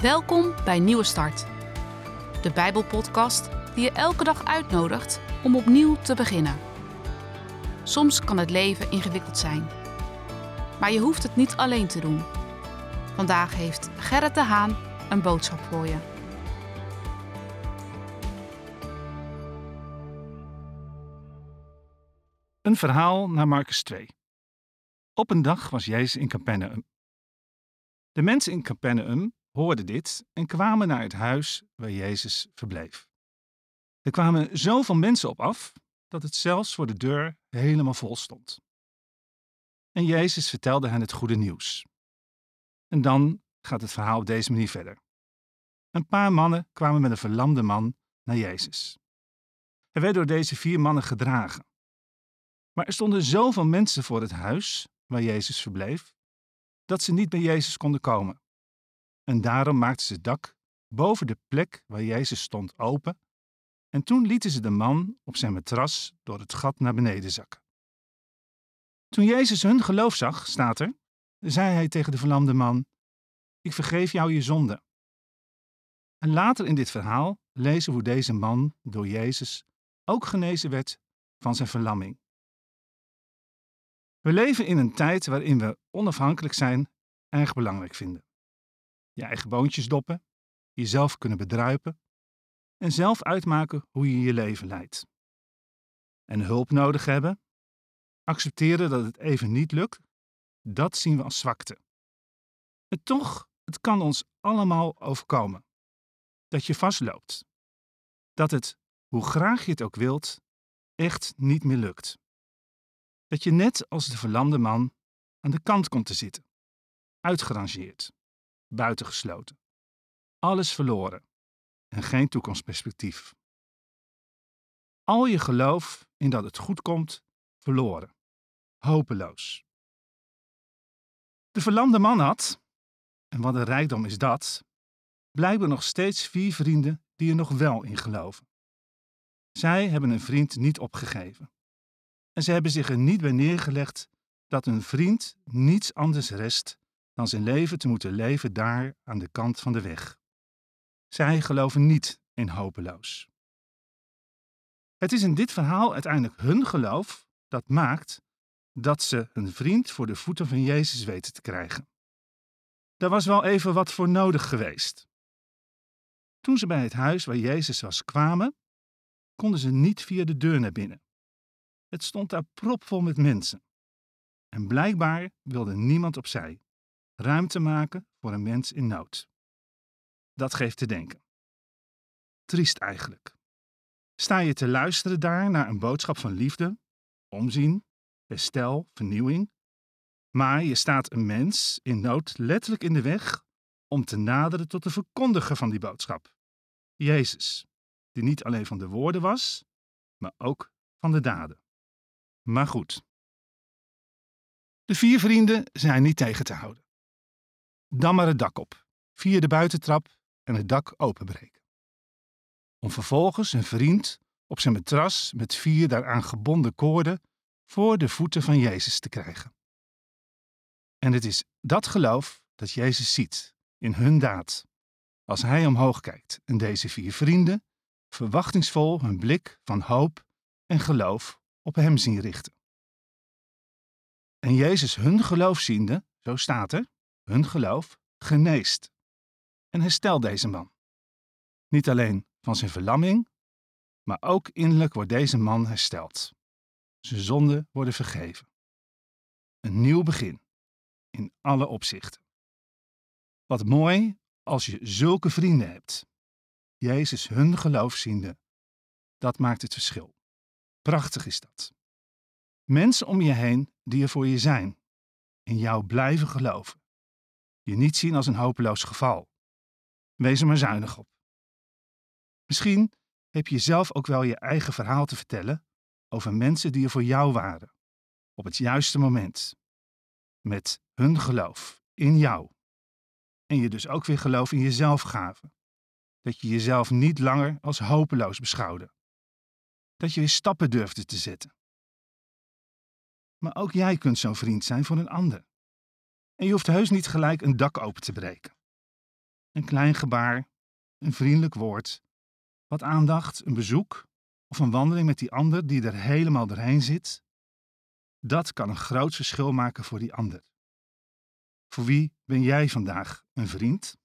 Welkom bij Nieuwe Start, de Bijbelpodcast die je elke dag uitnodigt om opnieuw te beginnen. Soms kan het leven ingewikkeld zijn, maar je hoeft het niet alleen te doen. Vandaag heeft Gerrit de Haan een boodschap voor je. Een verhaal naar Marcus 2. Op een dag was Jezus in Capernaum. De mensen in Capernaum hoorden dit en kwamen naar het huis waar Jezus verbleef. Er kwamen zoveel mensen op af dat het zelfs voor de deur helemaal vol stond. En Jezus vertelde hen het goede nieuws. En dan gaat het verhaal op deze manier verder. Een paar mannen kwamen met een verlamde man naar Jezus. Hij werd door deze vier mannen gedragen. Maar er stonden zoveel mensen voor het huis waar Jezus verbleef, dat ze niet bij Jezus konden komen. En daarom maakten ze het dak boven de plek waar Jezus stond open, en toen lieten ze de man op zijn matras door het gat naar beneden zakken. Toen Jezus hun geloof zag, staat er, zei hij tegen de verlamde man: Ik vergeef jou je zonde. En later in dit verhaal lezen we hoe deze man door Jezus ook genezen werd van zijn verlamming. We leven in een tijd waarin we onafhankelijk zijn erg belangrijk vinden. Je eigen boontjes doppen, jezelf kunnen bedruipen en zelf uitmaken hoe je je leven leidt. En hulp nodig hebben, accepteren dat het even niet lukt, dat zien we als zwakte. En toch, het kan ons allemaal overkomen. Dat je vastloopt. Dat het, hoe graag je het ook wilt, echt niet meer lukt dat je net als de verlamde man aan de kant komt te zitten, uitgerangeerd, buitengesloten, alles verloren en geen toekomstperspectief. Al je geloof in dat het goed komt, verloren, hopeloos. De verlamde man had, en wat een rijkdom is dat, blijkbaar nog steeds vier vrienden die er nog wel in geloven. Zij hebben een vriend niet opgegeven. En ze hebben zich er niet bij neergelegd dat een vriend niets anders rest dan zijn leven te moeten leven daar aan de kant van de weg. Zij geloven niet in hopeloos. Het is in dit verhaal uiteindelijk hun geloof dat maakt dat ze hun vriend voor de voeten van Jezus weten te krijgen. Daar was wel even wat voor nodig geweest. Toen ze bij het huis waar Jezus was kwamen, konden ze niet via de deur naar binnen. Het stond daar propvol met mensen. En blijkbaar wilde niemand opzij ruimte maken voor een mens in nood. Dat geeft te denken. Triest eigenlijk. Sta je te luisteren daar naar een boodschap van liefde, omzien, herstel, vernieuwing, maar je staat een mens in nood letterlijk in de weg om te naderen tot de verkondiger van die boodschap, Jezus, die niet alleen van de woorden was, maar ook van de daden. Maar goed. De vier vrienden zijn niet tegen te houden. Dan maar het dak op, via de buitentrap en het dak openbreken. Om vervolgens een vriend op zijn matras met vier daaraan gebonden koorden voor de voeten van Jezus te krijgen. En het is dat geloof dat Jezus ziet in hun daad, als hij omhoog kijkt en deze vier vrienden verwachtingsvol hun blik van hoop en geloof op hem zien richten. En Jezus hun geloof ziende, zo staat er, hun geloof geneest. En herstel deze man. Niet alleen van zijn verlamming, maar ook innerlijk wordt deze man hersteld. Zijn zonden worden vergeven. Een nieuw begin, in alle opzichten. Wat mooi als je zulke vrienden hebt. Jezus hun geloof ziende, dat maakt het verschil. Prachtig is dat. Mensen om je heen die er voor je zijn, in jou blijven geloven. Je niet zien als een hopeloos geval. Wees er maar zuinig op. Misschien heb je zelf ook wel je eigen verhaal te vertellen over mensen die er voor jou waren, op het juiste moment, met hun geloof in jou. En je dus ook weer geloof in jezelf gaven. Dat je jezelf niet langer als hopeloos beschouwde dat je weer stappen durfde te zetten. Maar ook jij kunt zo'n vriend zijn voor een ander. En je hoeft heus niet gelijk een dak open te breken. Een klein gebaar, een vriendelijk woord, wat aandacht, een bezoek of een wandeling met die ander die er helemaal doorheen zit, dat kan een groot verschil maken voor die ander. Voor wie ben jij vandaag een vriend?